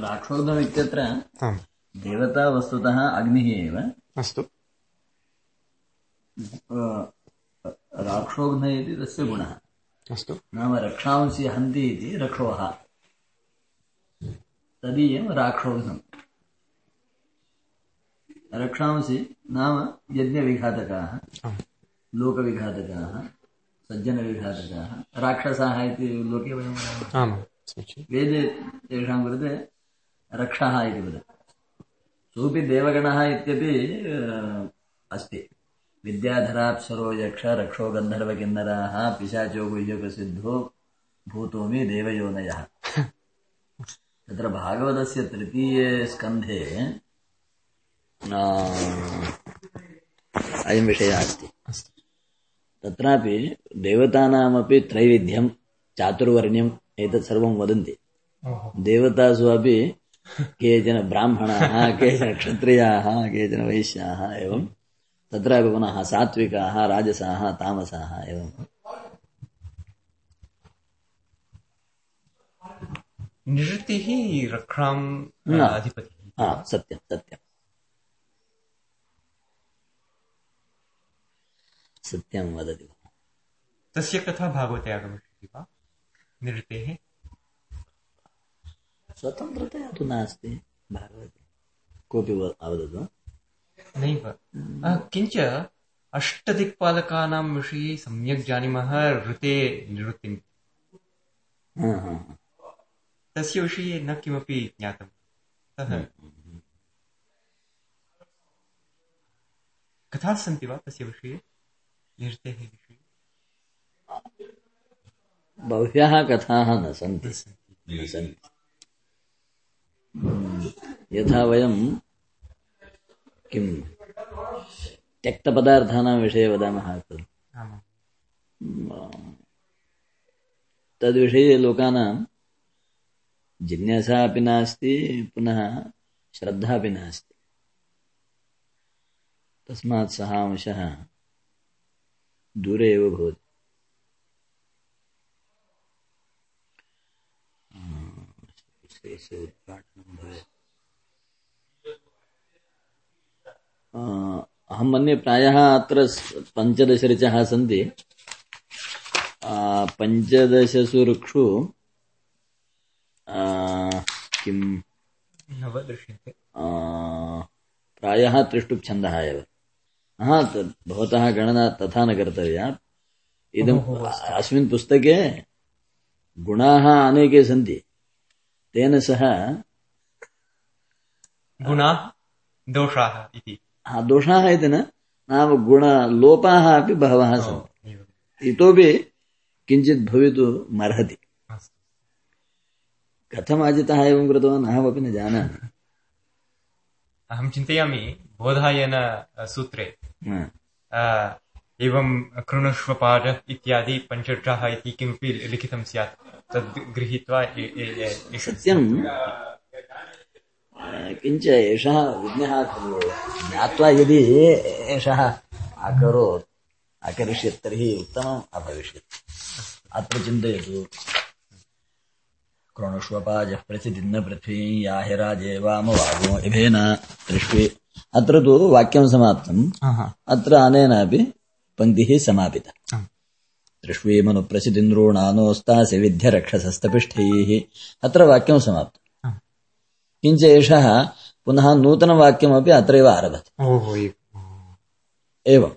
राक्षोघ्नम् इत्यत्र आम् देवता वस्तुतः अग्निः एव। अस्तु। राक्षोघ्न इति तस्य गुणः। अस्तु। नाम रक्षांसि हन्ति इति रक्षोः। तदीयं राक्षोघ्नम् रक्षांसि नाम यज्ञविघातकाः लोकविघातकाः सज्जनविघातकाः राक्षसाः इति लोके वयं वेदे तेषां कृते रक्षः इति वदति। सोऽपि देवगणः इत्यपि अस्ति। विद्याधराप्सरो यक्ष रक्षो गन्धर्वकिन्नराः पिशाचो गुह्यकसिद्धो भूतोमि देवयोनयः तत्र भागवतस्य तृतीये स्कन्धे अयं विषयः अस्ति। तत्रापि देवतानामपि त्रैविध्यं चातुर्वर्ण्यम् एतत् सर्वं वदन्ति। देवतासु अपि केचन ब्राह्मणाः केचन क्षत्रियाः केचन वैश्याः एवं तत्रापि पुनः सात्विकाः राजसाः तामसाः एवं। निरतिः रक्षां न। अधिपतिः हा सत्यं सत्यं। सत्यं वदति। तस्य कथा भागवते आगमिष्यति वा? निरतेः स्वतन्त्रतया तु नास्ति भागवते कोऽपि अवदतु नैव। अ, किञ्च अष्टदिक्पालकानां विषये सम्यक् जानीमः ऋते निवृत्तिम्। हा, हा, हा। तस्य विषये न किमपि ज्ञातम्। अतः कथाः सन्ति वा तस्य विषये? निरतेः विषये? बह्व्यः कथाः न सन्ति। न सन्ति। हम्म, यथा वयं किं? त्यक्तपदार्थानां विषये वदामः खलु तद्विषये लोकानां जिज्ञासा अपि नास्ति पुनः श्रद्धा अपि नास्ति। तस्मात् सः अंशः दूरे एव भवति। विशेष उद्घाटनं भवेत् अहं मन्ये प्रायः अत्र स- सन्ति। पञ्चदशसु ऋक्षु किं? नव प्रायः त्रिष्टुप् छन्दः एव हा भवतः गणना तथा न कर्तव्या। इदम् अस्मिन् पुस्तके गुणाः अनेके सन्ति। तेन सह गुणाः दोषाः इति। हा, दोषाः इति न नाम गुणलोपाः अपि बहवः सन्ति। इतोपि किञ्चित् भवितुमर्हति कथम् अजितः एवं कृतवान् अहमपि न जानामि। अहं चिन्तयामि बोधायन सूत्रे एवं कृणुष्वपाठ इत्यादि पञ्चर्षाः इति किमपि लिखितं स्यात्। तद् गृहीत्वा सत्यम्। किञ्च एषः विघ्नः खलु। ज्ञात्वा यदि एषः अकरोत् अकरिष्यत् तर्हि उत्तमम् अभविष्यत्। अत्र चिन्तयतु। क्रोणुष्वपाजः प्रतिदिन्न पृथ्वी याहिराजे वामवागो इभेन दृष्ट्वे अत्र तु वाक्यं समाप्तम्। अत्र अनेनापि पङ्क्तिः समापिता। आम्, दृष्ट्वेमनुप्रसिदिन्द्रोणानोस्तासि विध्यरक्षसस्तपिष्ठैः अत्र वाक्यं समाप्तम् आम्। किञ्च एषः पुनः नूतनवाक्यमपि अत्रैव आरभते। एवम्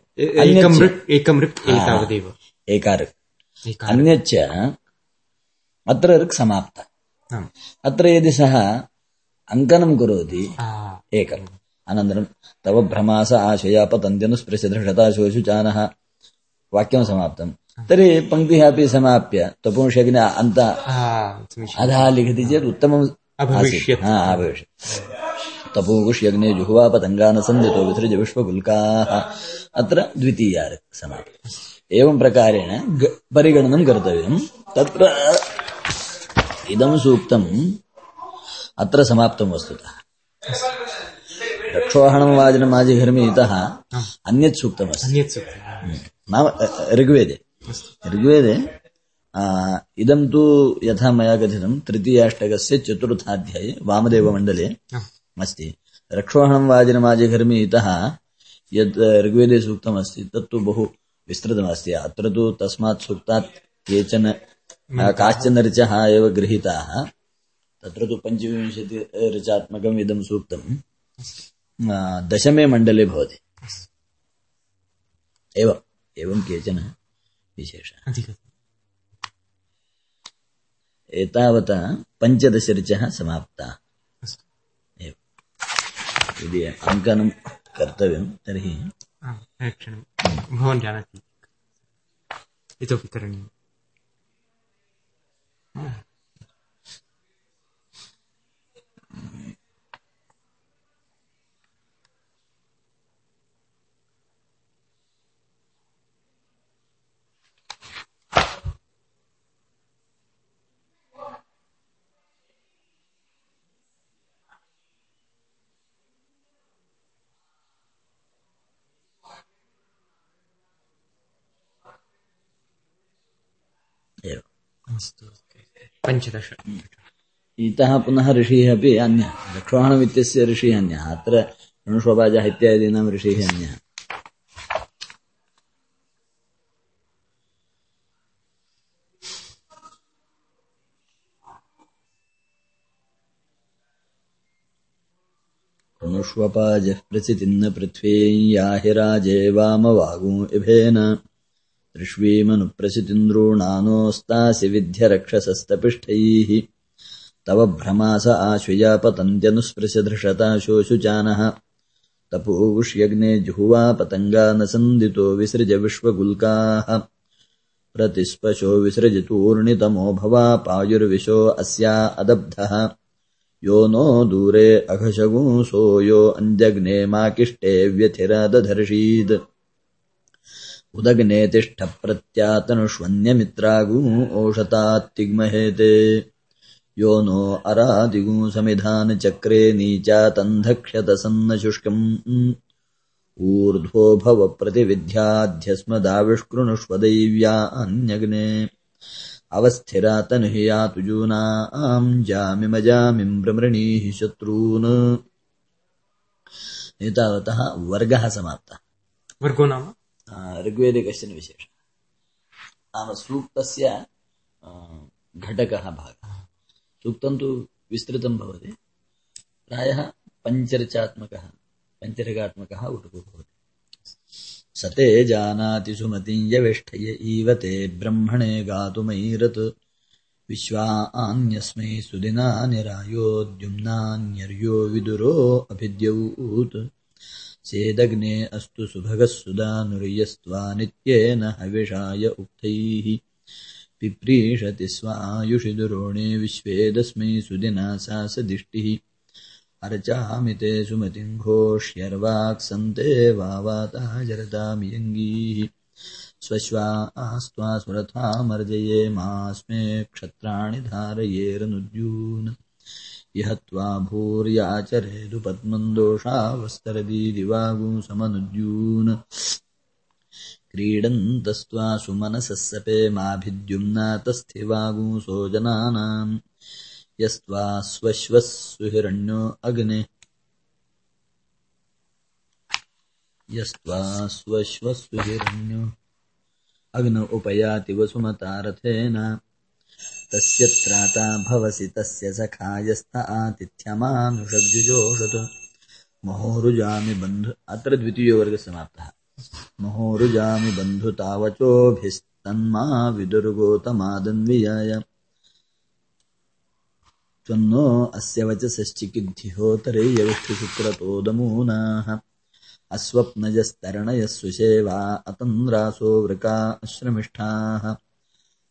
एकं ऋक् अन्यच्च अत्र ऋक् समाप्ता। अत्र यदि सः अङ्कनं करोति एकम्। अनन्तरं तव भ्रमास आशया पतन्त्यनुस्पृशधृषता शोषुचानः। वाक्यं समाप्तं। तर्हि पङ्क्तिः अपि समाप्य तपुंशग्न अन्त आ, समीचीनम्। अधः लिखति चेत् उत्तमम् अभविष्यत्। आसीत्। हा अभविष्यत्। तपूकुष्यग्ने जुहुवा पतङ्गान सन्दितो विसृज विश्वकुल्काः अत्र द्वितीया समाप्ता। एवं प्रकारेण ग- परिगणनं कर्तव्यम्। तत्र इदं सूक्तम्। अत्र समाप्तं वस्तुतः। रक्षोहणं वाजनमाजिघर्मि इतः अन्यत् सूक्तमस्ति। अन्यत् सूक्तम्। नाम अ, अ, ऋग्वेदे। ऋग्वेदे इदं तु यथा मया कथितं तृतीयाष्टकस्य चतुर्थाध्याये वामदेवमण्डले अस्ति। रक्षोहणं वाजिनमाजिघर्मि इतः यद् ऋग्वेदे सूक्तमस्ति तत्तु बहु विस्तृतमस्ति। अत्र तु तस्मात् सूक्तात् केचन काश्चन ऋचः एव गृहीताः। तत्र तु पञ्चविंशति ऋचात्मकम् इदं सूक्तं दशमे मण्डले भवति। एवम् एवं केचन। विशेषः एतावता पञ्चदशऋचः समाप्ताः यदि अङ्कनं कर्तव्यं तर्हि क्षणं भवान् जानाति इतोपि करणीयम् अस्तु पञ्चदश. इतः पुनः ऋषिः अपि अन्यः ऋषिः अन्यः, अत्र इत्यादीनां ऋषिः अन्यः. पृथ्वी, याहि राजे इभेन। दृष्वीमनुप्रसितिन्द्रूणानोस्तासि विध्यरक्षसस्तपिष्ठैः तव भ्रमास आश्विया पतन्त्यनुस्पृशधृषता शोषुचानः तपूष्यग्ने विसृज विश्वगुल्काः। प्रतिस्पशो विसृजतूर्णितमो भवा पायुर्विशो अस्या अदब्धः। यो नो दूरे अघशगुंसो यो अञ्जग्ने माकिष्टे व्यथिरादधर्षीत् उदग्ने तिष्ठ प्रत्यातनुष्वन्यमित्रागू ओषतात्तिग्महेते यो नो अरादिगू समिधानचक्रे नीचातन्धक्षतसन्नशुष्कम् ऊर्ध्वो भव प्रतिविध्याध्यस्मदाविष्कृणुष्वदैव्या अन्यग्ने अवस्थिरा तनुहि यातु जूनाम् जामिमजामिम् भ्रमृणीः शत्रून्। एतावतः वर्गः समाप्तः। वर्गो नाम ऋग्वेदे कश्चन विशेषः नाम सूक्तस्य घटकः भागः सूक्तं तु विस्तृतं भवति प्रायः पञ्चरचात्मकः पञ्चरकात्मकः उटुको भवति स जानाति सुमतिं यवेष्ठय इव ते ब्रह्मणे गातुमैरत् सुदिनानि रायोद्युम्नान्यर्यो विदुरो अभिद्यौत् सेदग्ने अस्तु सुभगः सुदानुर्यस्त्वा नित्येन हविषाय उक्तैः। पिप्रीषति स्वायुषि दुरोणे विश्वेदस्मै सुदिनासा सदिष्टिः। अर्चामि ते अर्चामिते सुमतिङ्घोष्यर्वाक्सन्ते वावाता जरतामियङ्गीः स्वश्वा आ स्वा सुमरथामर्जयेमास्मे क्षत्राणि धारयेरनुद्यून्। यः त्वा भूर्याचरेदु पद्मन्दोषावस्तरदीदिवागुंसमनुद्यून् क्रीडन्तस्त्वा सुमनसः सपेमाभिद्युम्नातस्थिवागुंसो जनानाम् यस्त्वा स्वश्वः सुहिरण्यो अग्ने। स्वश्वः सुहिरण्यो अग्न उपयाति वसुमतारथेन तस्य त्राता भवसि तस्य सखायस्थ आतिथ्यमानुषग्जुजोषत् महोरुजामि बन्धु अत्र द्वितीयो समाप्तः महोरुजामि बन्धु तावचोभिस्तन्मा विदुर्गोतमादन्वियाय त्वन्नो अस्य वचसश्चिकिद्धिहोतरेयविष्ठुशुक्रतोदमूनाः अस्वप्नजस्तरणयः सुषेवा अतन्द्रासो वृका अश्रमिष्ठाः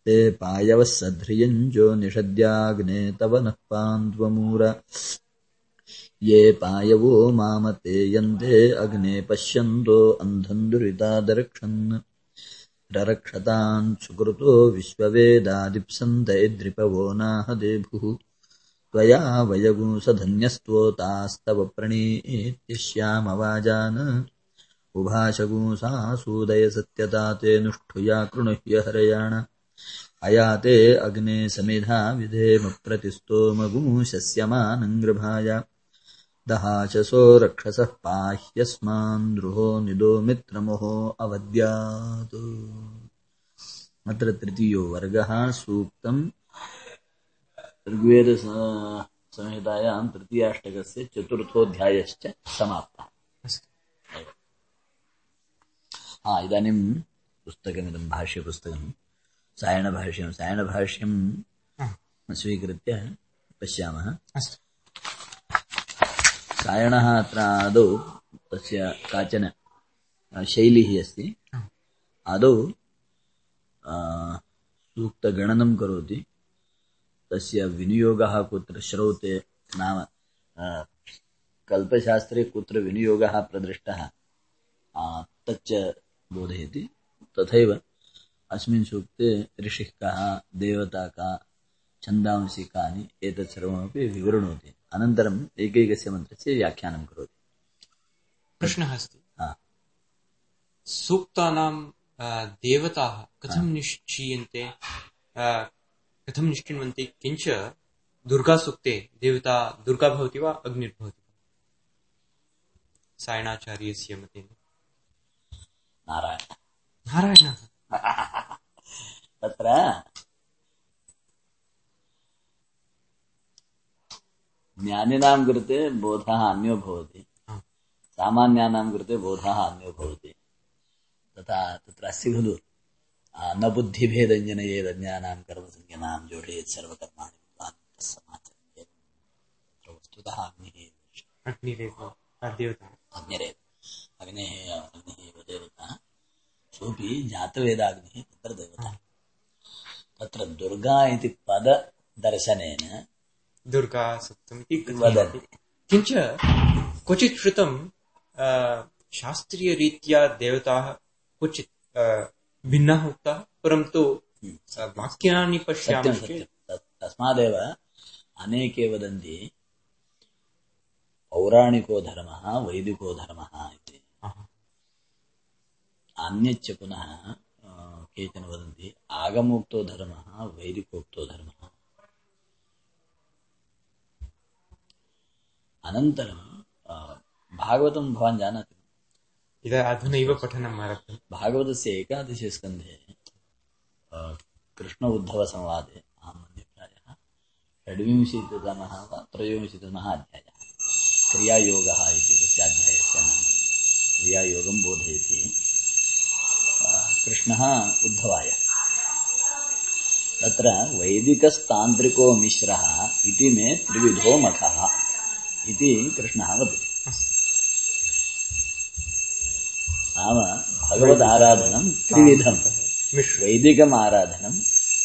ते पायवः सध्रियञ्जो निषद्याग्ने तव नः पान्त्वमूर ये पायवो मामते यन्ते अग्ने पश्यन्तो अन्धम् दुरितादरक्षन् ररक्षतान् सुकृतो विश्ववेदादिप्सन्त इद्रिपवो नाहदेभुः। त्वया वयगुंसधन्यस्त्वोतास्तव प्रणीत्यश्यामवाजान उभाशगुंसासूदय सत्यता ते नुष्ठुया कृणुह्य हरयाण अयाते अग्ने समेधा विधेम प्रतिस्तोमगुमुशस्यमानङ्गृभाय दहाचसो रक्षसः पाह्यस्मान् द्रुहो निदो मित्रमोहो अवद्यात् अत्र तृतीयो वर्गः सूक्तम्। ऋग्वेदसंहितायां तृतीयाष्टकस्य चतुर्थोऽध्यायश्च समाप्तः। हा इदानीं पुस्तकमिदं भाष्यपुस्तकं सायणभाष्यं सायणभाष्यं स्वीकृत्य पश्यामः। सायणः अत्र आदौ तस्य काचन शैली अस्ति। आदौ सूक्तगणनं करोति। तस्य विनियोगः कुत्र श्रौते नाम कल्पशास्त्रे कुत्र विनियोगः प्रदृष्टः तच्च बोधयति। तथैव अस्मिन् सूक्ते ऋषिः कः देवता का छन्दांसि कानि एतत् सर्वमपि विवृणोति। अनन्तरम् एकैकस्य मन्त्रस्य व्याख्यानं करोति। प्रश्नः अस्ति। सूक्तानां देवताः कथं निश्चीयन्ते? कथं निश्चिन्वन्ति? किञ्च दुर्गासूक्ते देवता दुर्गा भवति वा अग्निर्भवति सायणाचार्यस्य मतेन। नारायण। नारायणः। तत्र ज्ञानिनां कृते बोधः अन्यो भवति। सामान्यानां कृते बोधः अन्यो भवति। तथा तत्र अस्ति खलु। न बुद्धिभेदञ्जनयेदज्ञानां कर्मसंज्ञानां जोडयेत् सर्वकर्माणि वस्तुतः अग्निः अग्निरेव देवता अग्निरेव। अग्नेः अग्निः एव देवता। सोऽपि जातवेदाग्निः तत्र देवता। तत्र दुर्गा इति पददर्शनेन दुर्गा सप्तमिति वदति किञ्च क्वचित् श्रुतं शास्त्रीयरीत्या देवताः क्वचित् भिन्नाः उक्ताः परन्तु वाक्यानि पश्यामः तस्मादेव अनेके वदन्ति पौराणिको धर्मः वैदिको धर्मः इति। अन्यच्च पुनः केचन वदन्ति आगमोक्तो धर्मः वैदिकोक्तो धर्मः। अनन्तरं भागवतं भवान् जानाति इदा अधुनैव पठनम् आरब्धम्। भागवतस्य एकादशे स्कन्धे कृष्ण उद्धवसंवादे अहं मन्ये प्रायः षड्विंशतितमः वा त्रयोविंशतितमः अध्यायः। क्रियायोगः इति तस्य अध्यायस्य नाम। क्रियायोगं बोधयति। कृष्णः उद्धवाय। तत्र वैदिकस्तान्त्रिको मिश्रः इति मे त्रिविधो मठः इति कृष्णः वदति। नाम भगवदाराधनं त्रिविधं। वैदिकम् आराधनं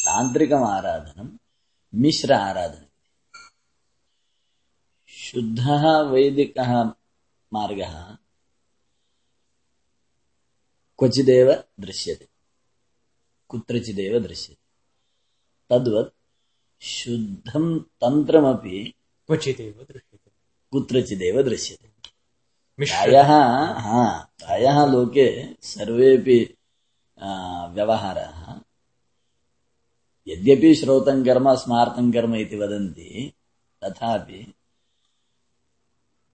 तान्त्रिकम् आराधनं मिश्र आराधनं। शुद्धः वैदिकः मार्गः क्वचिदेव दृश्यते। कुत्रचिदेव दृश्यते। तद्वत् शुद्धं तन्त्रमपि क्वचिदेव दृश्यते। कुत्रचिदेव दृश्यते। मिश्र प्रायः हा प्रायः लोके सर्वेपि आ, व्यवहाराः यद्यपि श्रोतं कर्म स्मार्तं कर्म इति वदन्ति तथापि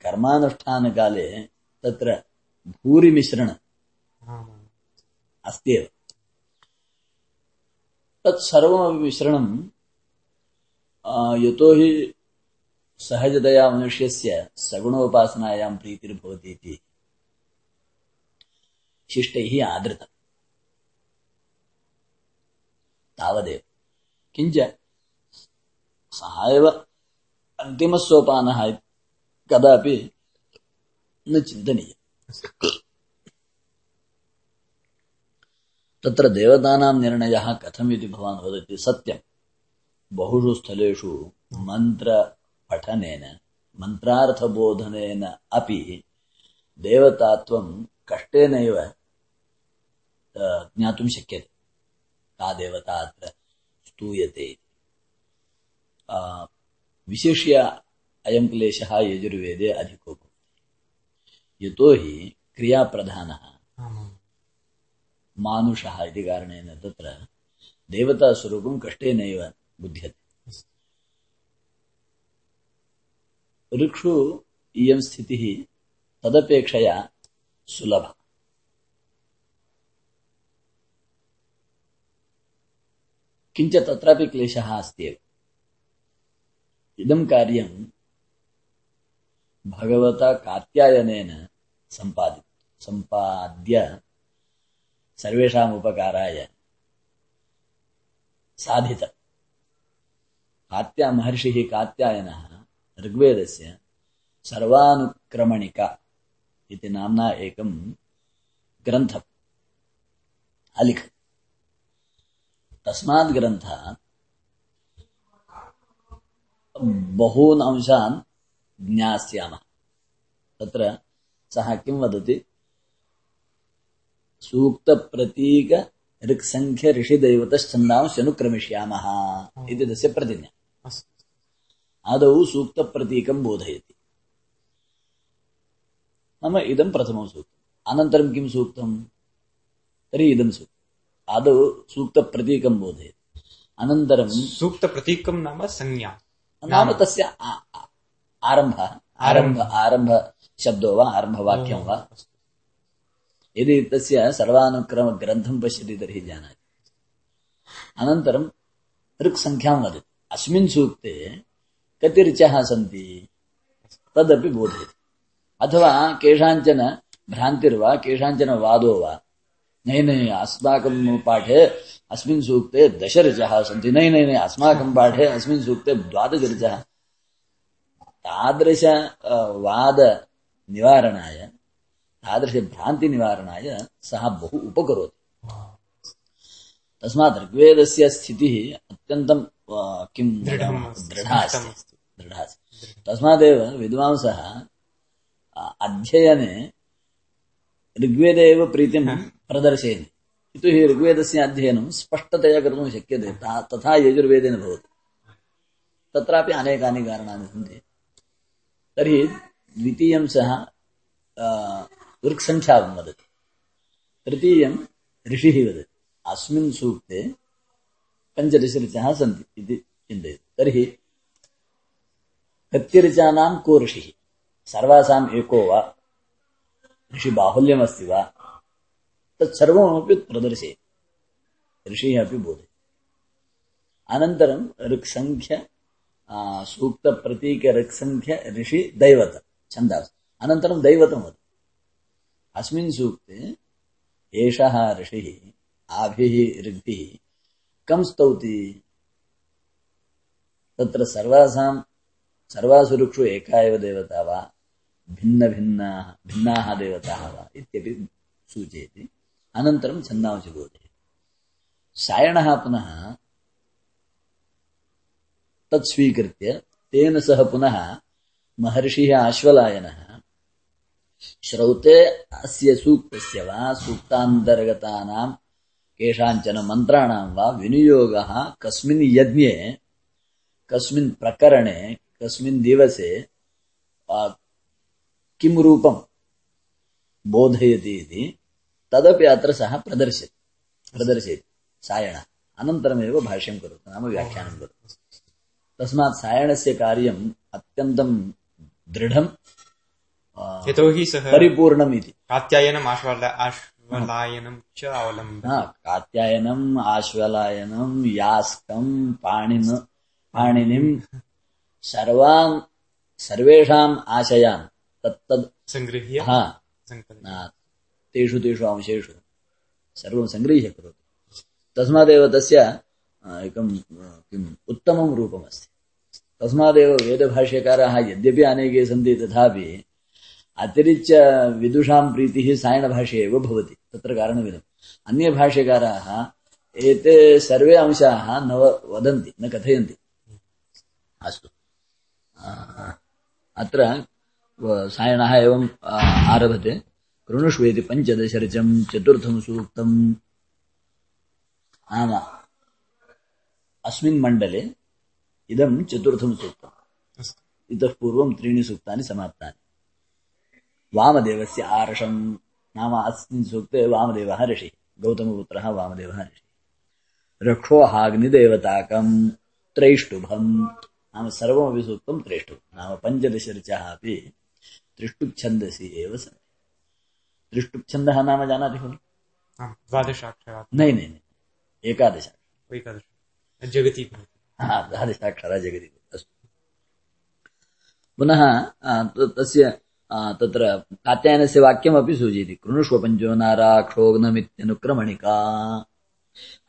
कर्मानुष्ठानकाले तत्र भूरिमिश्रणम् आमाम्। अस्त्येव तत् सर्वमपि मिश्रणं आ, यतोहि सहजतया मनुष्यस्य सगुणोपासनायां प्रीतिर्भवति इति शिष्टैः आदृतम्। तावदेव। किञ्च सः एव अन्तिमसोपानः कदापि न चिन्तनीयम्। तत्र देवतानां निर्णयः कथम् इति भवान् वदति? सत्यम्। बहुषु स्थलेषु मन्त्रपठनेन, मन्त्रार्थबोधनेन अपि देवतात्वं कष्टेनैव ज्ञातुं शक्यते। का देवता अत्र स्तूयते विशिष्य अयं क्लेशः यजुर्वेदे अधिको भवति। यतोहि क्रियाप्रधानः। मानुषः इति कारणेन तत्र देवतास्वरूपं कष्टेनैव बुध्यते। ऋक्षु इयं स्थितिः तदपेक्षया सुलभा। किञ्च तत्रापि क्लेशः अस्ति एव। इदं कार्यं भगवता कात्यायनेन सम्पादि सम्पाद्य सर्वेषाम् उपकाराय। साधित। कात्या महर्षिः कात्यायनः ऋग्वेदस्य सर्वानुक्रमणिका इति नाम्ना एकं ग्रन्थम्। अलिखत् तस्मात् ग्रन्थात् बहून् अंशान् ज्ञास्यामः। तत्र सः किं वदति? सूक्तप्रतीक ऋक्सङ्ख्य ऋषिदैवतश्छन्दांशनुक्रमिष्यामः इति तस्य प्रतिज्ञा। आदौ सूक्तप्रतीकं बोधयति। नाम इदं प्रथमं सूक्तम्। अनन्तरं किं सूक्तम्? तर्हि इदं सूक्तम्। आदौ सूक्तप्रतीकं बोधयति। अनन्तरं सूक्तप्रतीकं नाम संज्ञा। नाम तस्य आरम्भः। आरंभ। आरम्भशब्दो वा आरम्भवाक्यं वा। यदि तस्य सर्वानुक्रमग्रन्थं पश्यति तर्हि जानाति। अनन्तरं ऋक्सङ्ख्यां वदति। अस्मिन् सूक्ते कति ऋचः सन्ति तदपि बोधयति। अथवा केषाञ्चन भ्रान्तिर्वा, केषाञ्चन वादो वा नै नै अस्माकं पाठे अस्मिन् सूक्ते दश ऋचः सन्ति। नै नै अस्माकं पाठे अस्मिन् सूक्ते द्वादश ऋचः तादृश तादृशभ्रान्तिनिवारणाय सः बहु उपकरोति। तस्मात् ऋग्वेदस्य स्थितिः अत्यन्तं किं अस्ति, दृढा अस्ति। दृढा अस्ति। तस्मादेव विद्वांसः अध्ययने ऋग्वेदे एव प्रीतिं प्रदर्शयन्ति यतोहि ऋग्वेदस्य अध्ययनं स्पष्टतया कर्तुं शक्यते। तथा यजुर्वेदेन भवति। तत्रापि अनेकानि कारणानि सन्ति। तर्हि द्वितीयं सः ऋक्सङ्ख्यां वदति। तृतीयं ऋषिः वदति अस्मिन् सूक्ते पञ्चदशऋचः सन्ति इति चिन्तयति। तर्हि कत्यऋचानां को ऋषिः? सर्वासाम् एको वा? ऋषिबाहुल्यमस्ति वा? तत्सर्वमपि प्रदर्शयति। ऋषिः अपि बोधयति। अनन्तरं ऋक्सङ्ख्य आ, सूक्तप्रतीक ऋक्सङ्ख्य ऋषि दैवत छन्दास् अनन्तरं दैवतं वदति। अस्मिन् सूक्ते एषः ऋषिः, आभिः, ऋग्भिः कं स्तौति तत्र सर्वासां सर्वासु ऋक्षु एका एव देवता वा? भिन्नभिन्नाः भिन्नाः देवताः वा? इत्यपि सूचयति। अनन्तरं छन्दांसि बोधयति सायणः पुनः तत् स्वीकृत्य तेन सह पुनः महर्षिः आश्वलायनः श्रौते अस्य सूक्तस्य वा सूक्तान्तर्गतानां केषाञ्चन मन्त्राणां वा विनियोगः कस्मिन् यज्ञे, कस्मिन् प्रकरणे, कस्मिन् दिवसे किं रूपं बोधयति इति तदपि अत्र सः प्रदर्शयति प्रदर्शयति। सायणः। अनन्तरमेव भाष्यं करोतु, नाम व्याख्यानं करोतु। तस्मात् सायणस्य कार्यम् अत्यन्तं दृढं यतोहि सः परिपूर्णम् इति कात्यायनम् आश्वल आश्वलायनं च अवलम्बन् कात्यायनम् आश्वलायनम् यास्कम् पाणिन पाणिनिम् सर्वान् सर्वेषाम् आशयान् तत्तद् सङ्गृह्य हा तेषु तेषु अंशेषु सर्वं सङ्गृह्य करोति तस्मादेव तस्य एकं किम् उत्तमं रूपमस्ति तस्मादेव वेदभाष्यकाराः यद्यपि अनेके सन्ति तथापि अतिरिच्य विदुषां प्रीतिः सायणभाष्ये एव भवति तत्र कारणमिदम्। अन्ये भाष्यकाराः एते सर्वे अंशाः न वदन्ति न कथयन्ति। अस्तु। अत्र सायणः एवम् आरभते। कृणुष्वेति पञ्चदशर्चम् चतुर्थं सूक्तम्। नाम अस्मिन् मण्डले इदं चतुर्थं सूक्तम्। इतः पूर्वं त्रीणि सूक्तानि समाप्तानि। वामदेवस्य आर्षम् नाम अस्मिन् सूक्ते वामदेवः ऋषिः गौतमपुत्रः वामदेवः ऋषिः रक्षोहाग्निदेवताकम् त्रैष्टुभम्। नाम सर्वमपि सूक्तं त्रैष्टुभम्। नाम पञ्चदशऋचः अपि त्रिष्टुप्छन्दसि एव सन्ति। त्रिष्टुप्छन्दः नाम जानाति खलु? द्वादशाक्षरात्। नै नै एकादश। एकादश। जगति हा द्वादशाक्षरा जगति अस्तु। पुनः तस्य तत्र कात्यायनस्य वाक्यमपि सूचयति कृणुष्व पञ्चो नाराक्षोग्नमित्यनुक्रमणिका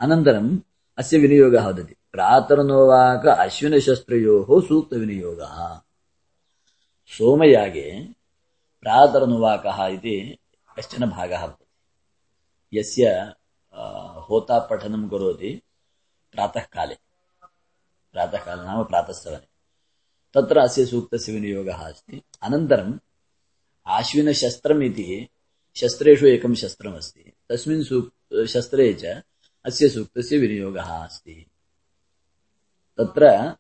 अनन्तरम् अस्य विनियोगः वदति, प्रातर्नोवाक अश्विनशस्त्रयोः सूक्तविनियोगः। सोमयागे प्रातर्नुवाकः इति कश्चन भागः भवति यस्य होता करोति प्रातःकाले। प्रातःकाले नाम प्रातःसवने तत्र अस्य सूक्तस्य विनियोगः अस्ति। अनन्तरम् आश्विनशस्त्रम् इति शस्त्रेषु एकं शस्त्रमस्ति। तस्मिन् सूक्, शस्त्रे च अस्य सूक्तस्य विनियोगः अस्ति। तत्र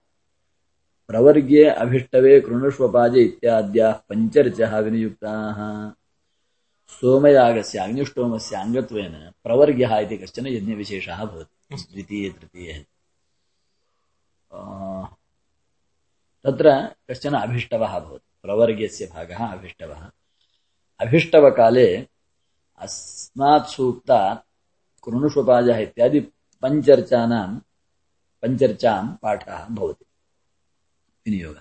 प्रवर्ग्ये अभिष्टवे कृणुष्वपाजे इत्याद्याः पञ्चर्चः विनियुक्ताः। सोमयागस्य अग्निष्टोमस्य अङ्गत्वेन प्रवर्ग्यः इति कश्चन यज्ञविशेषः भवति। द्वितीये, तृतीये। तत्र कश्चन अभिष्टवः भवति। प्रवर्ग्यस्य भागः अभिष्टवः। अभिष्टवकाले अस्मात् सूक्तात् कृणुष्वपाजः इत्यादि पञ्चर्चानां, पञ्चर्चां पाठः भवति। विनियोगः।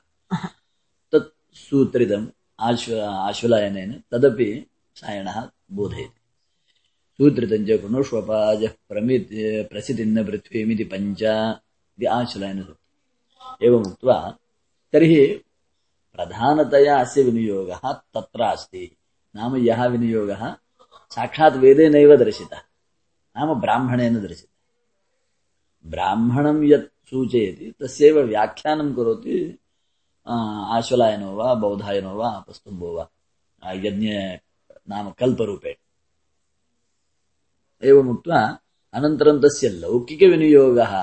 तत् सूत्रितम् आश्व, आश्वलायनेन तदपि सायणः बोधयति। सूत्रितं च कृणुष्वपाजः प्रमित् प्रसिद्धिन्न पृथ्वीमिति पञ्च इति आश्वलायनसूत्रम्। एवमुक्त्वा तर्हि प्रधानतया अस्य विनियोगः तत्र अस्ति नाम यः विनियोगः साक्षात् वेदे नैव दर्शितः नाम ब्राह्मणेन दर्शितः ब्राह्मणं यत् सूचयति तस्यैव व्याख्यानं करोति आ, आश्वलायनो वा बौधायनो वा अपस्तुम्बो वा आ, यज्ञ नाम कल्परूपेण एवमुक्त्वा अनन्तरं तस्य लौकिकविनियोगः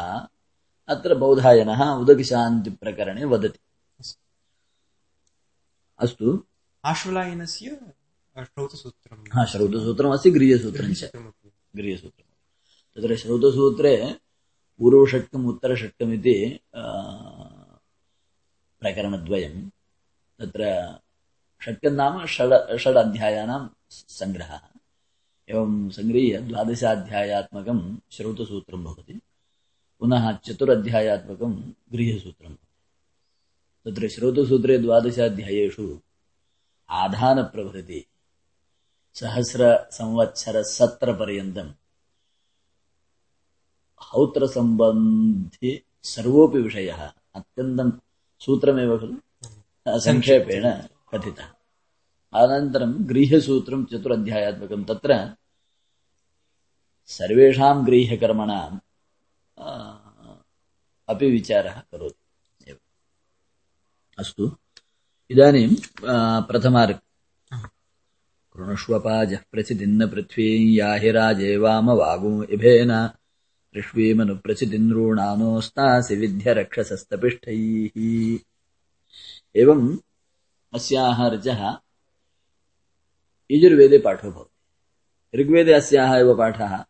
अत्र बौधायनः उदकशान्तिप्रकरणे वदति अस्तु। आश्वलायनस्य श्रौतसूत्रम्। हा श्रौतसूत्रमस्ति गृह्यसूत्रं च सूत्रमपि। तत्र श्रौतसूत्रे पूर्वषट्कम् उत्तरषट्कम् इति आ, प्रकरणद्वयं तत्र षट्कं नाम षड् षड् अध्यायानां सङ्ग्रहः। एवं सङ्गृह्य द्वादशाध्यायात्मकं श्रौतसूत्रं भवति। पुनः चतुरध्यायात्मकं गृह्यसूत्रं तत्र श्रौतसूत्रे द्वादशाध्यायेषु आधानप्रभृति सहस्रसंवत्सरसत्रपर्यन्तं हौत्रसम्बन्धि सर्वोऽपि विषयः अत्यन्तं सूत्रमेव खलु? संक्षेपेण कथितः। अनन्तरं गृह्यसूत्रं चतुरध्यायात्मकं तत्र सर्वेषां गृह्यकर्मणां आ, अपि विचारः करोति। अस्तु। इदानीं आ, प्रथमार्ग कृणुष्वपाजः प्रसिद्धिन्न पृथ्वी याहि राजे वामवागो इभेन। ऋष्वीमनुप्रसिद्धिनॄणानोस्तासि विद्य रक्षसस्तपिष्ठैः एवम् अस्याः ऋचः यजुर्वेदे पाठो भवति। ऋग्वेदे अस्याः एव पाठः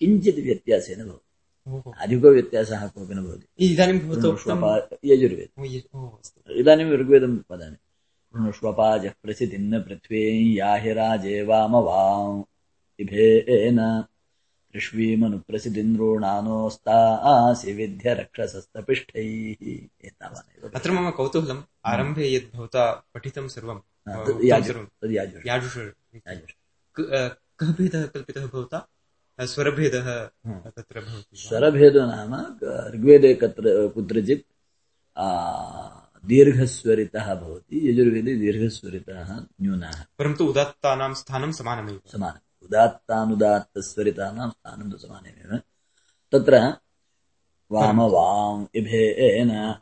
किञ्चित् व्यत्यासेन भवति। ओहो। अधिको व्यत्यासः कोऽपि न भवति। इदानीं यजुर्वेदे। इदानीं ऋग्वेदं वदामि। कृणुष्वपाजः प्रसिद्धिन्न पृथ्वी याहि राजे वामवाम् इभेन ऋष्वीमनुप्रसिद्धिन्द्रोणानोस्तासि विद्य रक्षसस्तपिष्ठैः एतावानेव अत्र मम कौतूहलम् आरम्भे यद् भवता पठितं सर्वं क- भेदः कल्पितः भवता? स्वरभेदः हम्म। तत्र भवति? स्वरभेदो नाम ऋग्वेदे कत्र कुत्रचित् दीर्घस्वरितः भवति। यजुर्वेदे दीर्घस्वरितः न्यूनाः। परन्तु उदात्तानां स्थानं समानमेव। समानम् उदात्तानुदात्तस्वरितानां स्थानं तु समानमेव। तत्र इभेन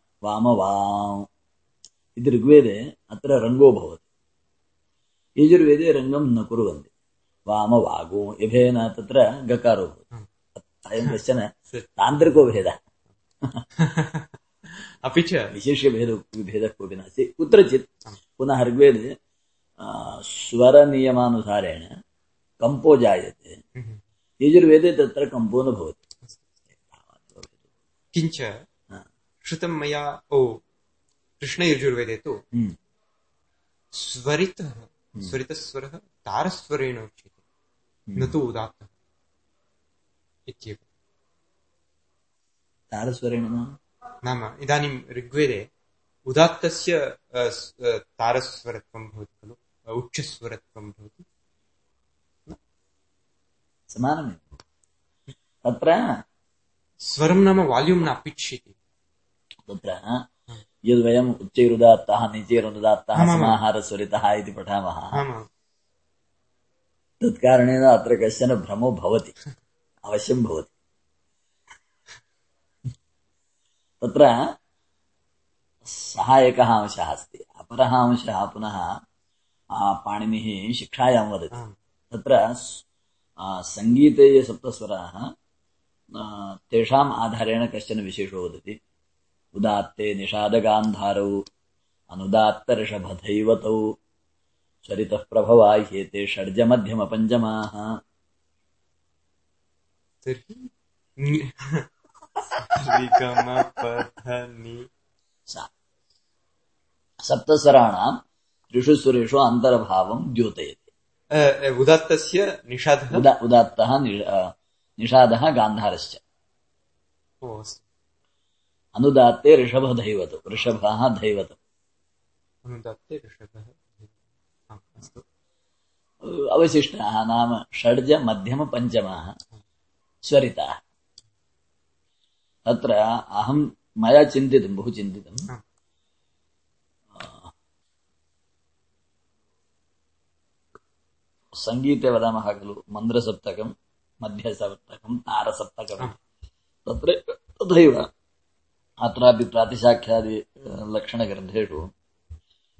इति ऋग्वेदे अत्र रङ्गो भवति। यजुर्वेदे रङ्गं न कुर्वन्ति। वामवागो इभेन तत्र गकारो। अयं कश्चन तान्त्रिको भेदः अपि च। विशेष्य भेद कोऽपि नास्ति। कुत्रचित् पुनः ऋग्वेदे स्वरनियमानुसारेण कम्पो जायते। हम्म। यजुर्वेदे तत्र कम्पो न भवति। किञ्च श्रुतं मया ओ कृष्णयजुर्वेदे तु हम्म, स्वरितः स्वरितस्वरः तारस्वरेण उच्यते। न तु उदात्तः इत्येव तारस्वरेण नाम? नाम इदानीं ऋग्वेदे उदात्तस्य अ, स- अ, तारस्वरत्वं भवति खलु अ, उच्चस्वरत्वं भवति समानमेव तत्र स्वरं नाम वाल्यूम् न पिच् इति तत्र यद्वयम् उच्चैरुदात्तः निचैरुदात्तः आमामाम्। समाहारस्वरितः इति पठामः आमाम् तत्कारणेन अत्र कश्चन भ्रमो भवति। अवश्यं भवति। तत्र सः एकः अंशः अस्ति। अपरः अंशः पुनः पाणिनिः शिक्षायां वदति। तत्र सङ्गीते ये सप्तस्वराः तेषाम् आधारेण कश्चन विशेषो वदति। उदात्ते निषादगान्धारौ अनुदात्तऋषभधैवतौ स्वरितः प्रभवाह्येते षड्जमध्यमपञ्चमाः सप्तस्वराणाम् त्रिषु स्वरेषु अन्तर्भावं द्योतयति। उदात्तस्य निषादः? उदा उदात्तः निषादः गान्धारश्च। अनुदात्ते ऋषभधैवतौ ऋषभः धैवतौ अनुदात्ते ऋषभः। अवशिष्टाः नाम षड्ज मध्यमपञ्चमाः स्वरिताः तत्र अहं मया चिन्तितं बहु चिन्तितं आम्. सङ्गीते वदामः खलु मन्द्रसप्तकम् मध्यसप्तकम् तारसप्तकम् आम्. तत्र तथैव अत्रापि प्रातिशाख्यादि अ, लक्षणग्रन्थेषु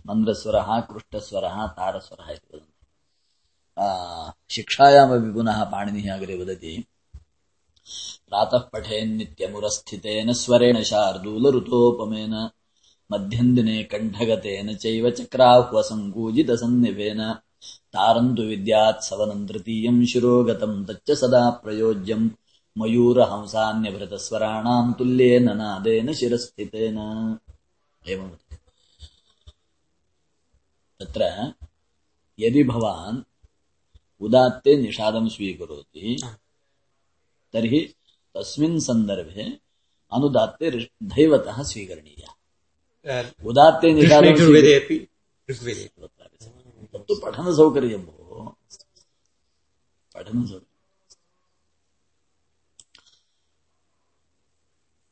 मन्द्रस्वरः कृष्टस्वरः तारस्वरः इति वदन्ति आ, शिक्षायामपि पुनः पाणिनिः अग्रे वदति प्रातः पठेन्नित्यमुरस्थितेन स्वरेण शार्दूलऋतोपमेन मध्यन्दिने कण्ठगतेन चैव चक्राह्वसङ्कूजितसन्निभेन तारन्तु विद्यात् सवनम् तृतीयम् शिरोगतम् तच्च सदा प्रयोज्यम् मयूरहंसान्यभृतस्वराणाम् तुल्येन नादेन शिरस्थितेन एवं तत्र यदि भवान् उदात्ते निषादं स्वीकरोति तर्हि तस्मिन् सन्दर्भे अनुदात्ते धैवतः स्वीकरणीयः। उदात्ते निषादं। तत्तु पठनसौकर्यं भोः। पठनसौकर्यम्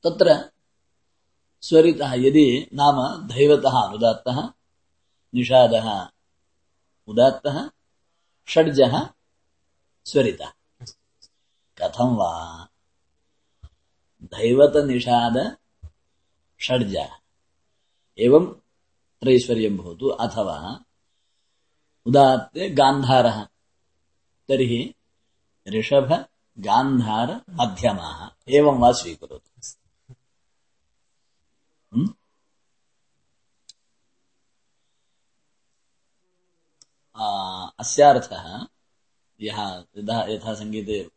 तत्र स्वरितः यदि नाम धैवतः अनुदात्तः निषादः उदात्तः षड्जः स्वरितः कथं वा धैवतनिषाद षड्ज एवं त्रैश्वर्यं भवतु अथवा उदात्ते गान्धारः तर्हि ऋषभ गान्धार मध्यमाः एवं वा स्वीकरोतु अस्यार्थः यः यथा यथा सङ्गीते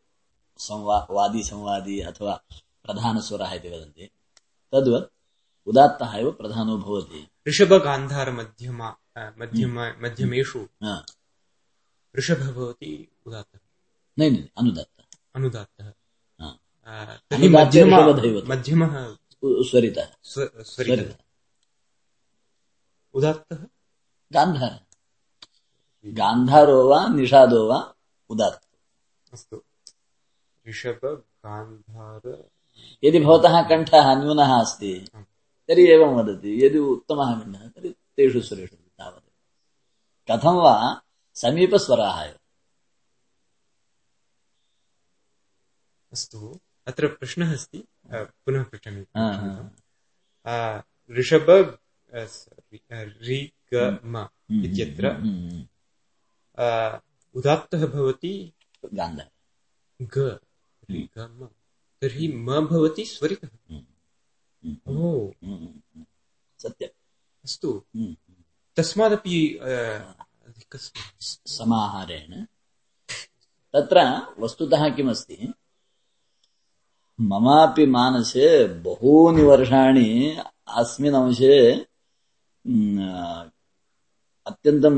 संवा वादी संवादी अथवा प्रधानस्वरः इति वदन्ति तद्वत् उदात्तः एव प्रधानो भवति। ऋषभगान्धारमध्यमा मध्यम मध्यमेषु हा। ऋषभः भवति उदात्तः। नै नै अनुदत्तः। अनुदात्तः। मध्यमः ऋषभदैवतः। मध्यमः उ- स्वरितः। स्वरितः। स्वरितः। उदात्तः? गान्धार। गान्धारो वा निषादो वा उदात्त अस्तु। ऋषभ गान्धार। यदि भवतः कण्ठः न्यूनः अस्ति तर्हि एवं वदति। यदि उत्तमः कण्ठः तर्हि तेषु स्वरेषु तावत् कथं वा? समीपस्वराः एव। अस्तु। अत्र प्रश्नः अस्ति। पुनः पृच्छामि। ऋषभ अ, sorry, अ, ऋगम इत्यत्र हम्म, हम्म, उदात्तः भवति गान्धार ग ऋगम तर्हि म भवति स्वरितः ओ। सत्यम् अस्तु। तस्मादपि समाहारेण तत्र वस्तुतः किमस्ति ममापि मानसे बहूनि वर्षाणि अस्मिन् अंशे अत्यन्तं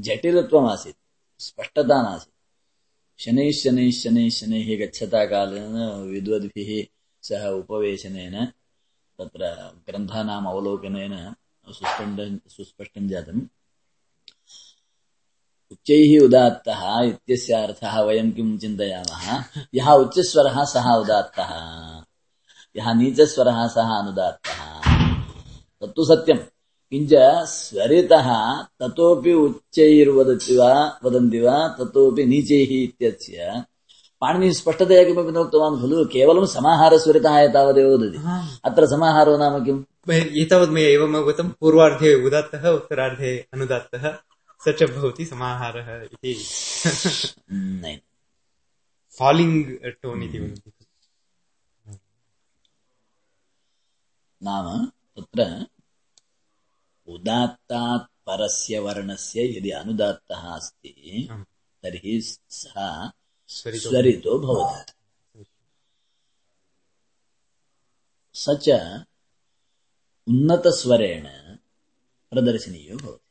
किं जटिलत्वमासीत् स्पष्टता नासीत् शनैः शनैः शनैः शनैः गच्छता कालेन विद्वद्भिः सह उपवेशनेन, तत्र ग्रन्थानाम् अवलोकनेन सुस्पष्टं सुस्पष्टं जातम्। उच्चैः उदात्तः इत्यस्य अर्थः वयं किं चिन्तयामः? यः उच्चस्वरः सः उदात्तः। यः नीचस्वरः सः अनुदात्तः। तत्तु सत्यम्। किञ्च स्वरितः ततोपि उच्चैर्वदति वा वदन्ति वा ततोपि नीचैः इत्यस्य। पाणिनिः स्पष्टतया किमपि न उक्तवान् खलु केवलं समाहारस्वरितः एतावदेव वदति। अत्र समाहारो नाम किम्? एतावत् मया एवम् अवगतं पूर्वार्धे उदात्तः उत्तरार्धे अनुदात्तः स च भवति समाहारः इति। फालिङ्ग् टोन् इति वदन्ति नाम तत्र उदात्तात् परस्य वर्णस्य यदि अनुदात्तः अस्ति। तर्हि सः स्वरितो भवति। स च उन्नतस्वरेण प्रदर्शनीयो भवति।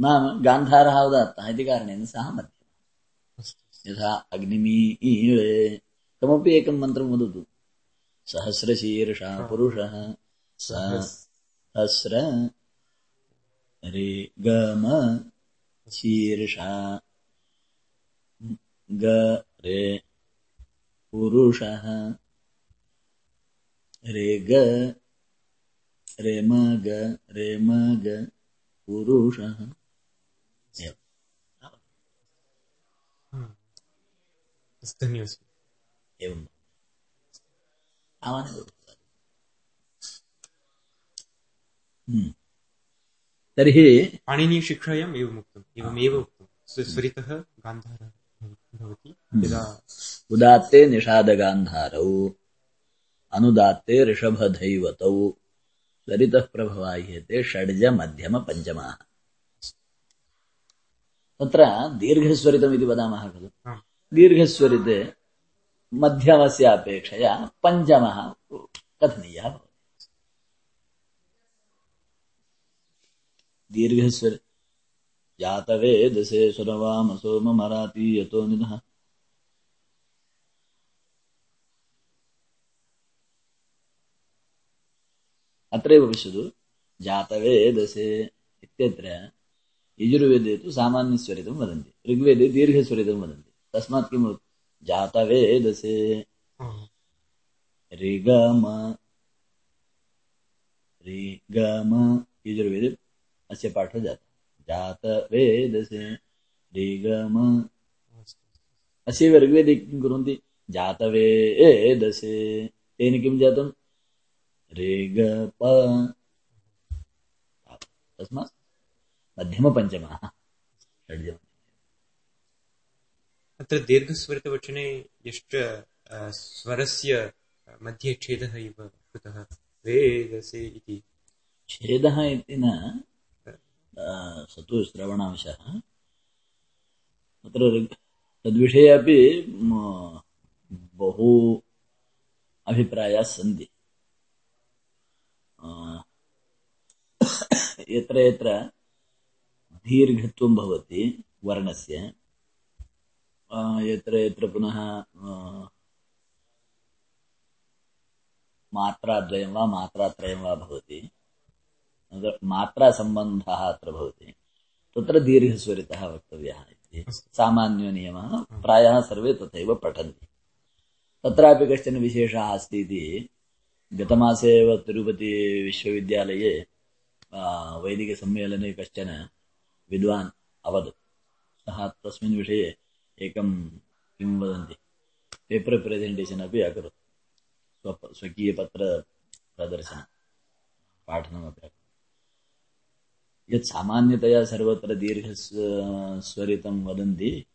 नाम गान्धारः उदात्तः इति कारणेन सः मध्यमः यथा अग्निमीळे कमपि एकं मन्त्रं वदतु। सहस्रशीर्षा पुरुषः सहस्र रे गम शीर्षा। ग रे पुरुषः। रे ग रे म ग रे म ग पुरुषः एवम्। अस्तु धन्योऽस्मि एवम् तर्हि पाणिनीयशिक्षायाम् एवम् उक्तम्। एवमेव उक्तं स्वरितः गान्धारः भवति। यदा उदात्ते निषादगान्धारौ। अनुदात्ते ऋषभधैवतौ स्वरितः प्रभवाह्यते षड्ज मध्यम पञ्चमाः तत्र दीर्घस्वरितमिति वदामः खलु। दीर्घस्वरिते मध्यमस्य अपेक्षया पञ्चमः कथनीयः भवति। दीर्घस्वर जातवेदसे सुरवाम सोममराति यतो निधः अत्रैव पश्यतु जातवेदसे इत्यत्र यजुर्वेदे तु सामान्यस्वरितं वदन्ति ऋग्वेदे दीर्घस्वरितं वदन्ति तस्मात् किम् जातवेदसे ऋगम ऋगम यजुर्वेदे अस्य पाठः जातः जातवेदसे ऋगम अस्यैव ऋग्वेदे किं कुर्वन्ति? जातवेदसे तेन किं जातम् ऋगप तस्मात् मध्यमपञ्चमः षड्जम् अत्र दीर्घस्वरितवचने यश्च स्वरस्य मध्ये छेदः इव कृतः। वेदसे इति। छेदः इति न। स तु श्रवणांशः तत्र तद्विषये अपि बहु अभिप्रायाः यत्र यत्र दीर्घत्वं भवति वर्णस्य यत्र यत्र पुनः मात्राद्वयं वा मात्रात्रयं वा भवति। अनन्तरं मात्रासम्बन्धः अत्र भवति तत्र दीर्घस्वरितः वक्तव्यः इति। सामान्यो नियमः प्रायः सर्वे तथैव पठन्ति। तत्रापि कश्चन विशेषः अस्ति इति गतमासे एव तिरुपतिविश्वविद्यालये वैदिकसम्मेलने कश्चन विद्वान् अवदत्। सः तस्मिन् विषये एकं किं वदन्ति? पेपर् प्रेसेण्टेशन् अपि अकरोत्। स्व स्वकीयपत्रप्रदर्शनं पाठनमपि अकरोत्। यत् सामान्यतया सर्वत्र दीर्घस्वरितं वदन्ति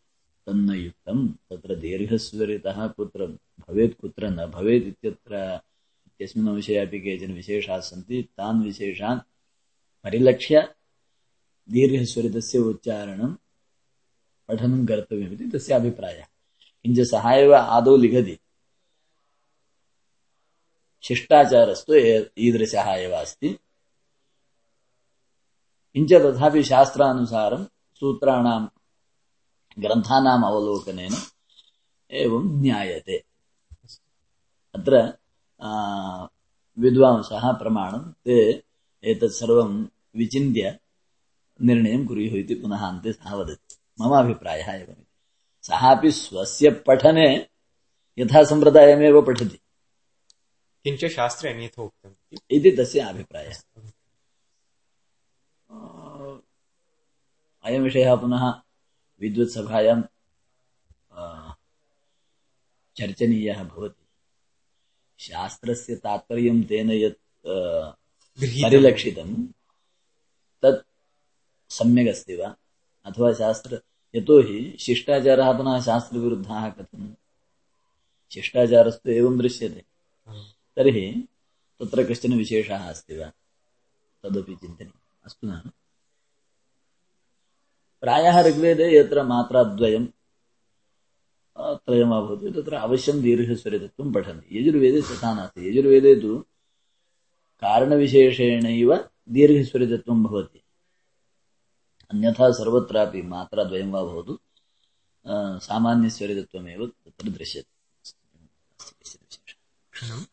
तन्न युक्तं तत्र दीर्घस्वरितः कुत्र भवेत्, कुत्र न भवेत् इत्यत्र इत्यस्मिन् विषये अपि केचन विशेषाः तान् विशेषान् परिलक्ष्य दीर्घस्वरितस्य उच्चारणं पठनं कर्तव्यमिति तस्य अभिप्रायः। किञ्च सः एव आदौ लिखति। शिष्टाचारस्तु ईदृशः एव अस्ति। किञ्च तथापि शास्त्रानुसारं सूत्राणां ग्रन्थानाम् अवलोकनेन एवं ज्ञायते। अत्र विद्वांसः प्रमाणं ते एतत् सर्वं विचिन्त्य निर्णयं कुर्युः इति पुनः अन्ते सः वदति मम अभिप्रायः एवमिति सः अपि स्वस्य पठने यथा सम्प्रदायमेव पठति। किञ्च शास्त्रे उक्तम् इति तस्य अभिप्रायः अयं विषयः पुनः विद्वत्सभायां चर्चनीयः भवति। शास्त्रस्य तात्पर्यं तेन यत् परिलक्षितं तत् सम्यक् अस्ति वा? अथवा शास्त्र यतोहि शिष्टाचारः पुनः शास्त्रविरुद्धः कथम्? शिष्टाचारस्तु एवं दृश्यते। तर्हि तत्र कश्चन विशेषः अस्ति वा? तदपि चिन्तनीयम्। अस्तु न प्रायः ऋग्वेदे यत्र मात्राद्वयं अ, त्रयं वा भवति तत्र अवश्यं दीर्घस्वरितत्वं पठन्ति यजुर्वेदे तथा नास्ति यजुर्वेदे तु कारणविशेषेणैव दीर्घस्वरितत्वं भवति अन्यथा सर्वत्रापि मात्राद्वयं वा भवतु अ, सामान्यस्वरितत्वमेव तत्र दृश्यते क्षणम्